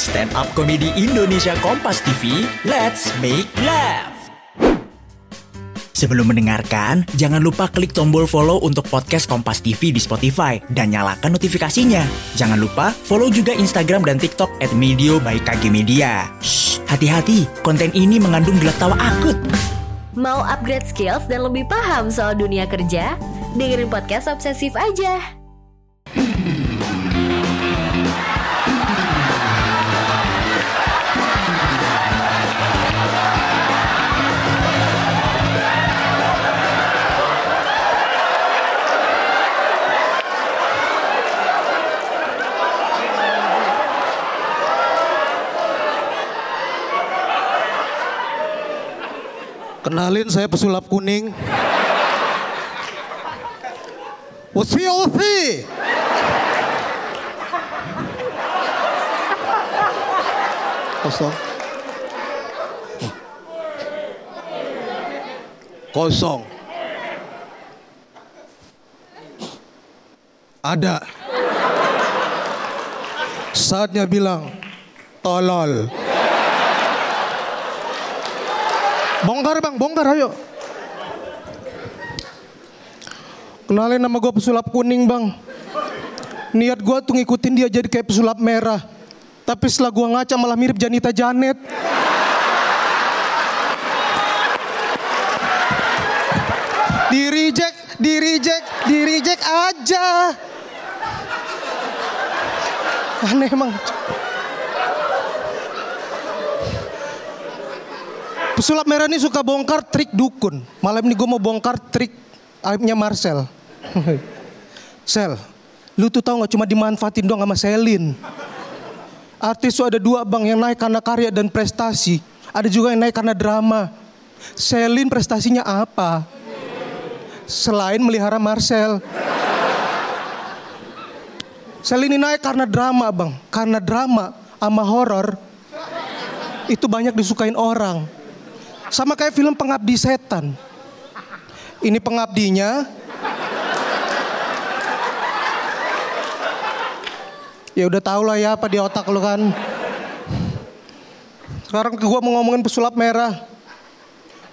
stand up komedi Indonesia Kompas TV. Let's make laugh. Sebelum mendengarkan, jangan lupa klik tombol follow untuk podcast Kompas TV di Spotify dan nyalakan notifikasinya. Jangan lupa follow juga Instagram dan TikTok at Medio by KG Media. Hati-hati, konten ini mengandung gelak tawa akut. Mau upgrade skills dan lebih paham soal dunia kerja? Dengerin podcast Obsesif aja. Kenalin saya pesulap kuning. Usi usi. Kosong. Kosong. Ada. Saatnya bilang tolol. Bongkar bang, bongkar ayo. Kenalin nama gue pesulap kuning bang. Niat gue tuh ngikutin dia jadi kayak pesulap merah. Tapi setelah gue ngaca malah mirip Janita Janet. Di reject, di reject, di reject aja. Aneh emang. Pesulap merah ini suka bongkar trik dukun. Malam ini gue mau bongkar trik aibnya Marcel. Sel, lu tuh tahu nggak cuma dimanfaatin doang sama Selin. Artis tuh ada dua bang yang naik karena karya dan prestasi. Ada juga yang naik karena drama. Selin prestasinya apa? Selain melihara Marcel. Selin ini naik karena drama bang. Karena drama sama horor itu banyak disukain orang. Sama kayak film Pengabdi Setan. Ini pengabdinya. Ya udah tau lah ya apa di otak lu kan. Sekarang gue mau ngomongin pesulap merah.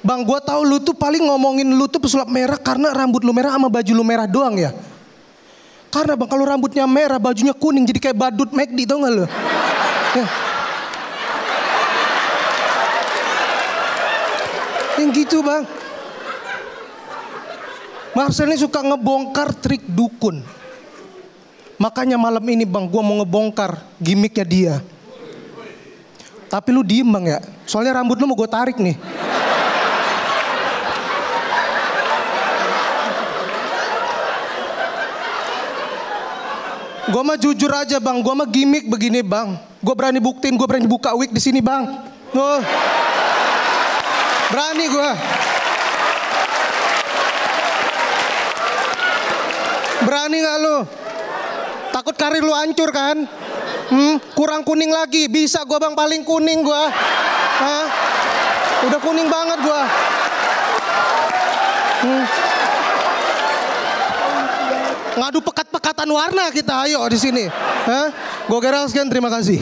Bang gue tahu lu tuh paling ngomongin lu tuh pesulap merah karena rambut lu merah sama baju lu merah doang ya. Karena bang kalau rambutnya merah bajunya kuning jadi kayak badut McD tau gak lu? Ya. Yang gitu bang. Marcel ini suka ngebongkar trik dukun. Makanya malam ini bang, gue mau ngebongkar gimmicknya dia. Tapi lu diem bang ya, soalnya rambut lu mau gue tarik nih. Gue mah jujur aja bang, gue mah gimmick begini bang. Gue berani buktiin, gue berani buka wig di sini bang. Oh. Berani gue. Berani gak lu? Takut karir lu hancur kan? Hmm, kurang kuning lagi. Bisa gue bang paling kuning gue. Hah? Udah kuning banget gue. Hmm. Ngadu pekat-pekatan warna kita ayo di sini. Hah? Gue kira sekian terima kasih.